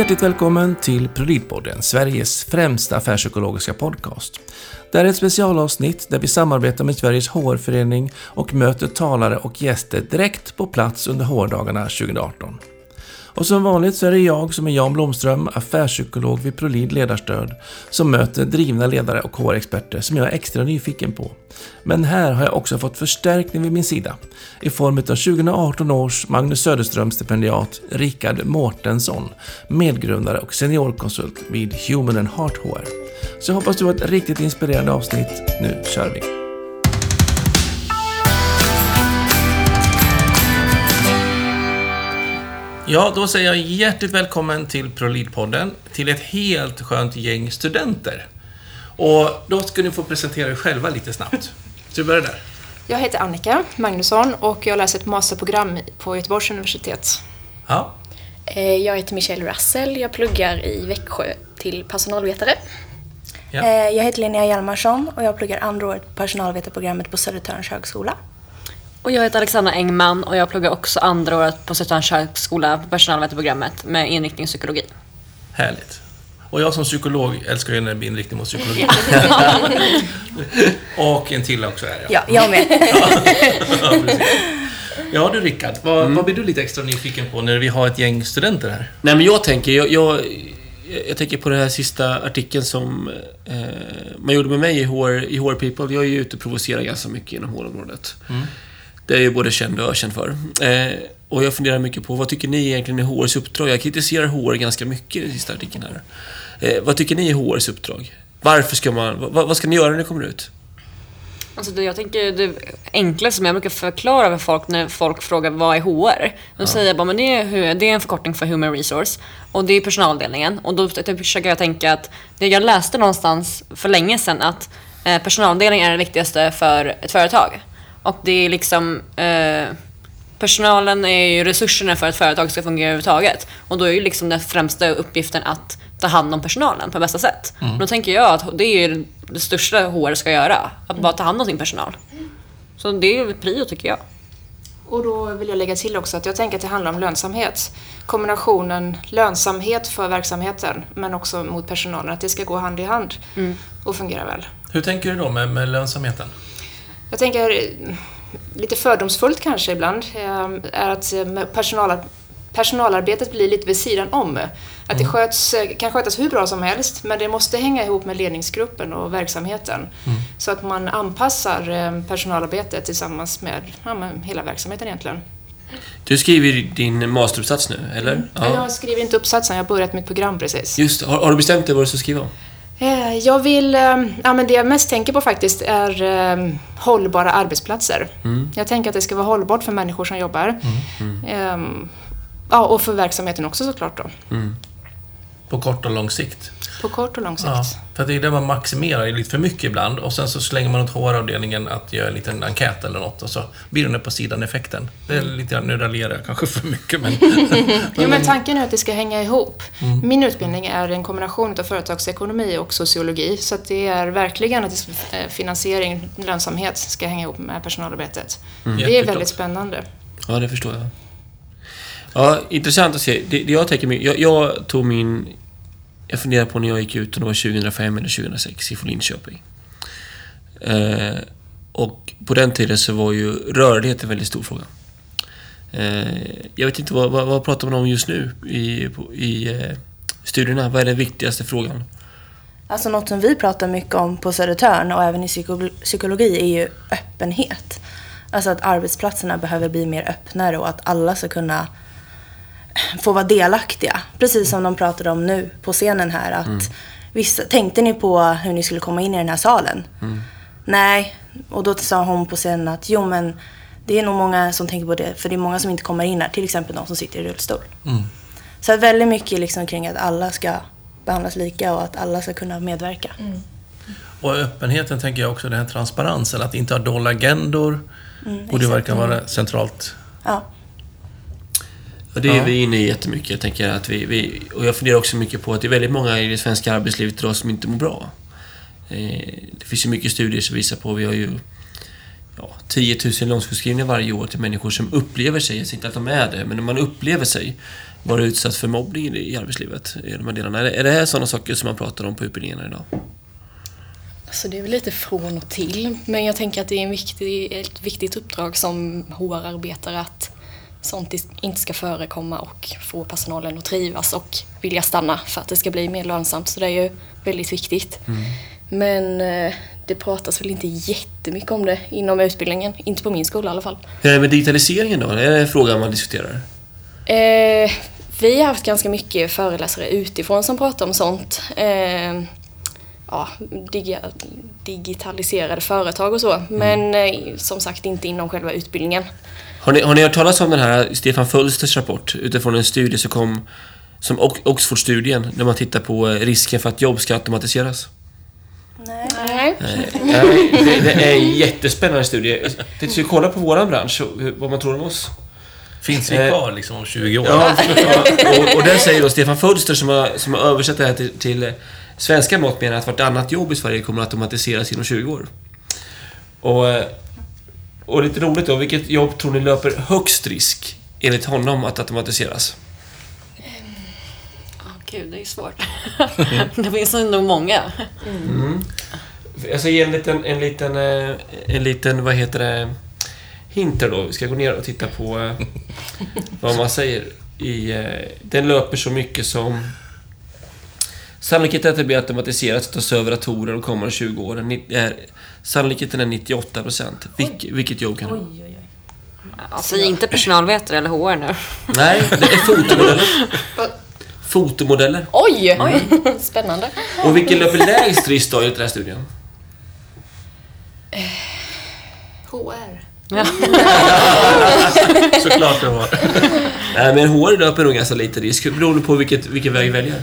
Hjärtligt välkommen till Prolidpodden, Sveriges främsta affärspsykologiska podcast. Det här är ett specialavsnitt där vi samarbetar med Sveriges HR-förening och möter talare och gäster direkt på plats under HR-dagarna 2018. Och som vanligt så är det jag som är Jan Blomström, affärspsykolog vid Prolid Ledarstöd, som möter drivna ledare och HR-experter som jag är extra nyfiken på. Men här har jag också fått förstärkning vid min sida i form av 2018 års Magnus Söderström-stipendiat Rickard Mårtensson, medgrundare och seniorkonsult vid Human and Heart HR. Så jag hoppas du har ett riktigt inspirerande avsnitt. Nu kör vi! Ja, då säger jag hjärtligt välkommen till ProLead-podden, till ett helt skönt gäng studenter. Och då ska ni få presentera er själva lite snabbt. Så vi börjar där. Jag heter Annika Magnusson och jag läser ett masterprogram på Göteborgs universitet. Ja, Eh, Jag heter Michelle Russell, jag pluggar i Växjö till personalvetare. ja. Eh, Jag heter Linnea Hjalmarsson och jag pluggar andra året på personalvetarprogrammet på Södertörns högskola. Och jag heter Alexandra Engman och jag pluggar också andra året på Södertörns högskola på personalvetarprogrammet med inriktning psykologi. Härligt. Och jag som psykolog älskar ju när det blir inriktning mot psykologi. och en till också är jag. Ja, jag med. Ja. Ja du Rickard, vad, vad blir du lite extra nyfiken på när vi har ett gäng studenter här? Nej men jag tänker, jag, jag, jag tänker på den här sista artikeln som eh, man gjorde med mig i HR, i HR People. Jag är ju ute och provocerar ganska mycket inom HR-området. Det är ju både känd och ökänd för. Eh, och jag funderar mycket på, vad tycker ni egentligen är HRs uppdrag? Jag kritiserar HR ganska mycket i sista artikeln här. Eh, vad tycker ni är HRs uppdrag? Varför ska man, vad, vad ska ni göra när ni kommer ut? Alltså det, jag tänker det enkla som jag brukar förklara för folk när folk frågar vad är HR? Då säger jag bara, men det är, det är en förkortning för Human Resource och det är personalavdelningen. Och då försöker jag tänka att, det jag läste någonstans för länge sedan att eh, personalavdelning är det viktigaste för ett företag. Och det är liksom eh, Personalen är ju resurserna för att företag ska fungera överhuvudtaget. Och då är ju liksom den främsta uppgiften att ta hand om personalen på bästa sätt. Och Då tänker jag att det är ju det största HR ska göra. Att bara ta hand om sin personal. Så det är ju prio tycker jag. Och då vill jag lägga till också att jag tänker att det handlar om lönsamhet. Kombinationen lönsamhet för verksamheten men också mot personalen, att det ska gå hand i hand och fungera väl. Hur tänker du då med, med lönsamheten? Jag tänker, eh, lite fördomsfullt kanske ibland, eh, är att eh, personal, personalarbetet blir lite vid sidan om. Att det sköts, eh, kan skötas hur bra som helst, men det måste hänga ihop med ledningsgruppen och verksamheten. Så att man anpassar eh, personalarbetet tillsammans med, ja, med hela verksamheten egentligen. Du skriver din masteruppsats nu, eller? Jag skriver inte uppsatsen, jag har börjat mitt program precis. Just har, har du bestämt dig vad du ska skriva om? Eh, Jag vill, eh, ja men det jag mest tänker på faktiskt är eh, hållbara arbetsplatser. Jag tänker att det ska vara hållbart för människor som jobbar. Ehm, Ja, och för verksamheten också såklart då. På kort och lång sikt? På kort och lång sikt. Ja, för det är det man maximerar lite för mycket ibland och sen så slänger man åt HR-avdelningen att göra en liten enkät eller något och så blir den på sidan-effekten. Det är lite grann, nu raljerar jag kanske för mycket men... Jo, men tanken är att det ska hänga ihop. Min utbildning är en kombination av företagsekonomi och sociologi, så att det är verkligen att eh, finansiering, lönsamhet, ska hänga ihop med personalarbetet. Det är väldigt spännande. Ja, det förstår jag. Ja, intressant att se. Det, det jag tänker mig, jag, jag tog min... Jag funderar på när jag gick ut, om det var 2005 eller 2006, ifrån Linköping. Eh, och på den tiden så var ju rörlighet en väldigt stor fråga. Eh, jag vet inte, vad, vad, vad pratar man om just nu i, på- i eh, studierna? Vad är den viktigaste frågan? Alltså något som vi pratar mycket om på Södertörn och även i psykologi är ju öppenhet. Alltså att arbetsplatserna behöver bli mer öppnare och att alla ska kunna få vara delaktiga. Precis som de pratade om nu på scenen här. Att vissa, tänkte ni på hur ni skulle komma in i den här salen? Nej. Och då sa hon på scenen att jo men det är nog många som tänker på det. För det är många som inte kommer in här. Till exempel de som sitter i rullstol. Så att väldigt mycket liksom kring att alla ska behandlas lika och att alla ska kunna medverka. Och öppenheten tänker jag också, den här transparensen, att inte ha dolda agendor. borde ju verkligen vara centralt. Ja. Och det är Ja. vi inne i jättemycket. Jag tänker att vi, vi, och jag funderar också mycket på att det är väldigt många i det svenska arbetslivet idag som inte mår bra. Eh, det finns ju mycket studier som visar på, vi har ju ja, 10 000 långtidssjukskrivningar varje år till människor som upplever sig, jag säger inte att de är det, men man upplever sig varit utsatt för mobbning i arbetslivet? I de här delarna? Är det, är det här sådana saker som man pratar om på utbildningarna idag? Alltså det är väl lite från och till, men jag tänker att det är en viktig, ett viktigt uppdrag som HR-arbetare att sånt inte ska förekomma och få personalen att trivas och vilja stanna för att det ska bli mer lönsamt. Så det är ju väldigt viktigt. Men eh, det pratas väl inte jättemycket om det inom utbildningen. Inte på min skola i alla fall. Hur är det med digitaliseringen då? Är det en fråga man diskuterar? Eh, vi har haft ganska mycket föreläsare utifrån som pratar om sånt. Eh, ja, dig digitaliserade företag och så. Men eh, som sagt inte inom själva utbildningen. Har ni, har ni hört talas om den här Stefan Fölsters rapport utifrån en studie som kom som Ox- Oxford-studien där man tittar på eh, risken för att jobb ska automatiseras? Nej. Nej. Nej, det, det är en jättespännande studie. Jag ska kolla på våran bransch hur- vad man tror om oss. Finns vi Eh, kvar liksom om 20 år? Ja, och, och där säger då Stefan Fölster som har, som har översatt det här till, till eh, svenska mått menar att vartannat jobb i Sverige kommer att automatiseras inom 20 år. Och, eh, och lite roligt då, vilket jobb tror ni löper högst risk enligt honom att automatiseras? Gud, det är svårt. det finns nog många. Jag ska ge en liten, en liten, eh, en liten, vad heter det, hint då. Vi ska gå ner och titta på eh, vad man säger. I, den löper så mycket som... Sannolikheten att det blir automatiserat och tas över datorer de kommande 20 åren är, sannolikheten är 98 procent. Vilk, vilket jobb kan det vara? Alltså, inte personalvetare eller HR nu. Nej, det är fotomodeller. Fotomodeller. Oj! Spännande. Och vilken löper lägst risk då enligt den här studien? HR. Såklart det var. Nej, men HR löper nog ganska lite risk, beroende på vilket, vilken väg vi väljer.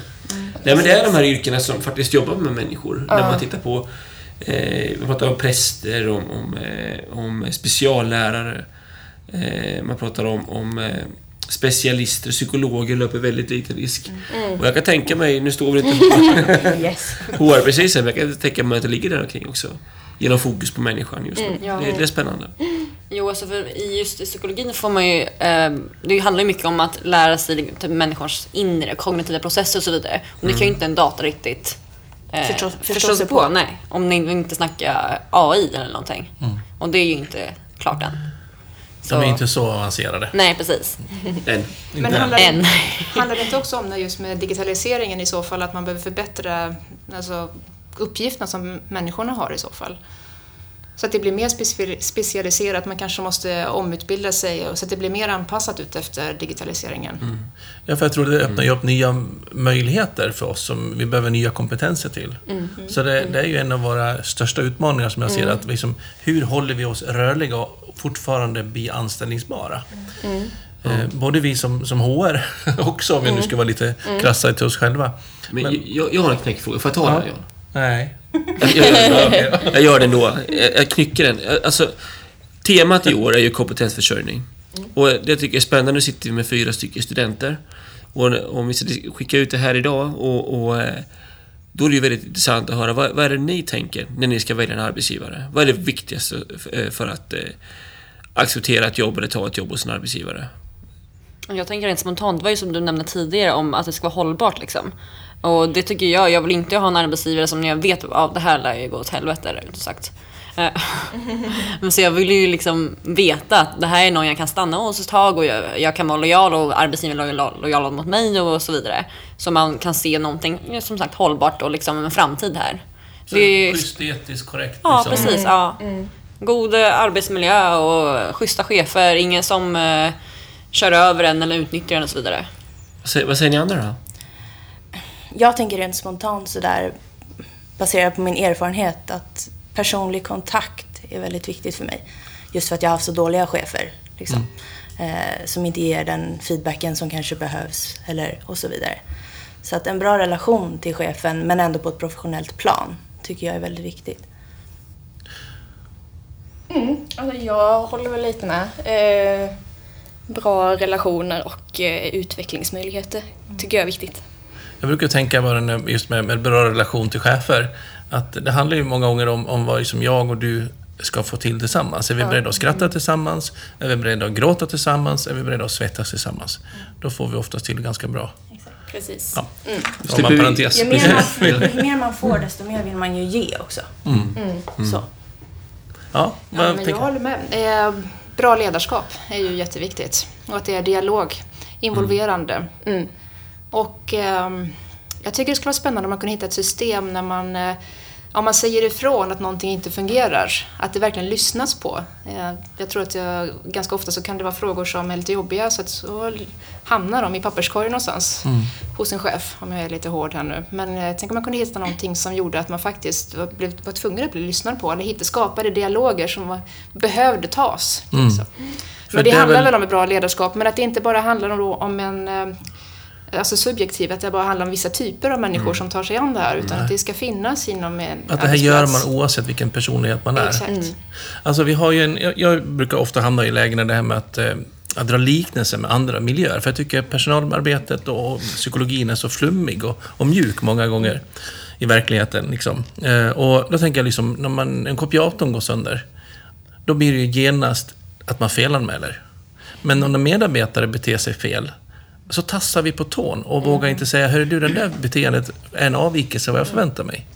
Nej, men det är de här yrkena som faktiskt jobbar med människor. När man tittar på... Eh, vi pratar om präster, om, om, eh, om speciallärare. Eh, man pratar om, om eh, specialister, psykologer löper väldigt liten risk. Och jag kan tänka mig, nu står vi inte Yes. HR precis men jag kan tänka mig att det ligger där omkring också. Genom fokus på människan just nu. ja. det, det är spännande. Jo, alltså för i just i psykologin får man ju... Eh, det handlar ju mycket om att lära sig typ, människors inre kognitiva processer och så vidare. Och det kan ju inte en data riktigt eh, Förstå- förstå, förstå sig på. på. Nej, om ni inte snackar AI eller någonting. Och det är ju inte klart än. De är inte så avancerade. Nej, precis. Än. Men handlar, Än. handlar det inte också om det just med digitaliseringen i så fall, att man behöver förbättra alltså, uppgifterna som människorna har i så fall? Så att det blir mer speci- specialiserat, man kanske måste omutbilda sig och så att det blir mer anpassat ut efter digitaliseringen. Ja, för jag tror det öppnar ju upp nya möjligheter för oss som vi behöver nya kompetenser till. Så det, det är ju en av våra största utmaningar som jag ser att liksom, hur håller vi oss rörliga och fortfarande bli anställningsbara? Eh, både vi som, som HR också, om vi nu ska vara lite krassa till oss själva. Men, jag, jag har en knäckfråga. Får jag ta den, Jan? Nej. Jag, jag, gör det. jag gör det ändå. Jag, jag knycker den. Alltså, temat i år är ju kompetensförsörjning. Och det jag tycker är spännande, nu sitter vi med fyra stycken studenter. Och om vi ska skicka ut det här idag och, och eh, då är det ju väldigt intressant att höra vad, vad är det ni tänker när ni ska välja en arbetsgivare? Vad är det viktigaste eh, för att eh, acceptera ett jobb eller ta ett jobb hos en arbetsgivare? Jag tänker rent spontant, det var ju som du nämnde tidigare om att det ska vara hållbart liksom. Och det tycker jag, jag vill inte ha en arbetsgivare som när jag vet att det här lär ju gå åt helvete, inte sagt. Eh, Men så jag vill ju liksom veta att det här är någon jag kan stanna hos ett tag och jag, jag kan vara lojal och arbetsgivaren är lojal, lojal mot mig och så vidare. Så man kan se någonting, ja, som sagt, hållbart och liksom en framtid här. Så Det är- schysst, etiskt korrekt. Ja, liksom. precis. Ja. God eh, arbetsmiljö och schyssta chefer. Ingen som eh, kör över en eller utnyttjar en och så vidare. Vad säger, vad säger ni andra då? Jag tänker rent spontant sådär, baserat på min erfarenhet, att personlig kontakt är väldigt viktigt för mig. Just för att jag har haft så dåliga chefer. Liksom, eh, som inte ger den feedbacken som kanske behövs, eller, och så vidare. Så att en bra relation till chefen, men ändå på ett professionellt plan, tycker jag är väldigt viktigt. Alltså jag håller väl lite med. Eh, bra relationer och eh, utvecklingsmöjligheter tycker jag är viktigt. Jag brukar tänka bara just med, med bra relation till chefer, att det handlar ju många gånger om, om vad som jag och du ska få till tillsammans. Är vi beredda att skratta tillsammans? Är vi beredda att gråta tillsammans? Är vi beredda att svettas tillsammans? Då får vi oftast till ganska bra. Precis. Ja. Mm. Ju mer, man, ju mer man får, desto mer vill man ju ge också. Mm. Så. Ja, vad Ja, men jag håller med. Eh, bra ledarskap är ju jätteviktigt. Och att det är dialog, involverande. Mm. Och ehm, jag tycker det skulle vara spännande om man kunde hitta ett system när man eh, om man säger ifrån att någonting inte fungerar, att det verkligen lyssnas på. Eh, Jag tror att jag, ganska ofta så kan det vara frågor som är lite jobbiga så att så hamnar de i papperskorgen någonstans hos en chef, om jag är lite hård här nu. Men eh, tänk om man kunde hitta någonting som gjorde att man faktiskt var, blev, var tvungen att bli lyssnad på eller hitta, skapade dialoger som var, behövde tas. Mm. Men det, handlar väl- om ett bra ledarskap, men att det inte bara handlar om, om en eh, Alltså subjektiv, att det bara handlar om vissa typer av människor som tar sig an det här, utan att det ska finnas inom en Att det här gör man oavsett vilken personlighet man är. Exakt. Alltså vi har ju en, jag, jag brukar ofta hamna i lägen där det här med att, eh, att dra liknelser med andra miljöer. För jag tycker personalarbetet och psykologin är så flummig och, och mjuk många gånger i verkligheten. Liksom. Eh, och då tänker jag liksom, när man, en kopiatorn går sönder, då blir det ju genast att man felanmäler. Men om en medarbetare beter sig fel, så tassar vi på tån och vågar inte säga, hörru du, det där beteendet är en avvikelse av vad jag förväntar mig.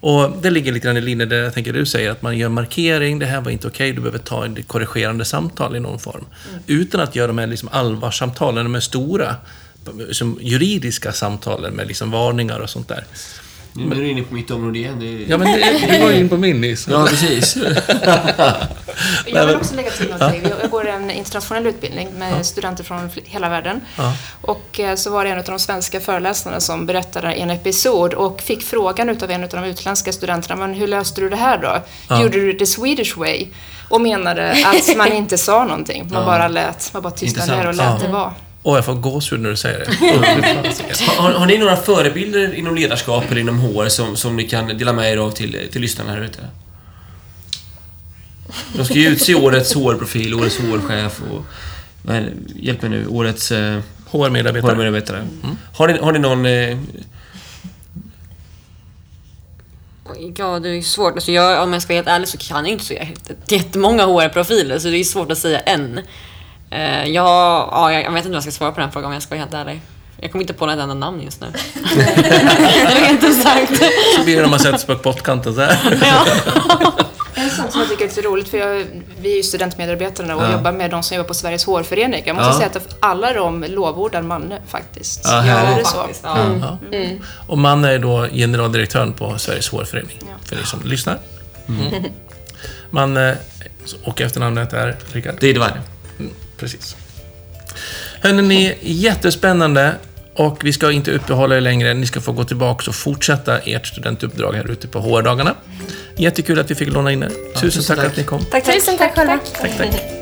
Och det ligger lite grann i linje där jag tänker du säger, att man gör markering, det här var inte okej, du behöver ta ett korrigerande samtal i någon form. Utan att göra de här liksom allvarssamtalen, de här stora, juridiska samtalen med liksom varningar och sånt där. Nu är du inne på mitt område igen. Det... Ja, men det, du var ju in på min nyss. Ja, precis. Jag vill också lägga till någonting. Jag jag går en internationell utbildning med studenter från hela världen. Ja. Och eh, så var det en av de svenska föreläsarna som berättade en episod och fick frågan utav en av de utländska studenterna, men hur löste du det här då? Ja. Gjorde du det the Swedish way? Och menade att man inte sa någonting, man Ja. bara lät, man bara tystnade ner och lät det vara. Åh, jag får gåshud när du säger det. Har, har ni några förebilder inom ledarskap eller inom HR som, som ni kan dela med er av till, till lyssnarna här ute? De ska ju utse årets HR-profil, årets HR-chef och... vad är det? Hjälp mig nu. Årets eh, HR-medarbetare. HR-medarbetare. Har, ni, har ni någon... Eh, Ja, det är svårt. Alltså jag, om jag ska vara helt ärlig så kan jag inte så jätte- jättemånga HR-profiler, så det är svårt att säga en. Eh, jag, ja, jag jag vet inte vad jag ska svara på den frågan om jag ska vara helt ärlig. Jag kommer inte på något enda namn just nu. är inte sagt. Så blir det när man sätter sig på pottkanten så här. En sak som jag tycker är lite roligt, för jag, vi är ju studentmedarbetare och Ja. jobbar med de som jobbar på Sveriges hårförening. Jag måste Ja. säga att alla de lovordar Manne faktiskt. Ja, Gör härligt. det så? faktiskt. Ja. Ja. Och man är då generaldirektören på Sveriges hårförening, Ja. för er som lyssnar. Mm. Man, eh, och efternamnet är Rickard? det är det varje. Precis. Hörrni, jättespännande. Och vi ska inte uppehålla er längre. Ni ska få gå tillbaka och fortsätta ert studentuppdrag här ute på HR-dagarna. Jättekul att vi fick låna in er. Tusen tusen tack tack. att ni kom. Tack, tack. Tusen tack själva. Tack, tack.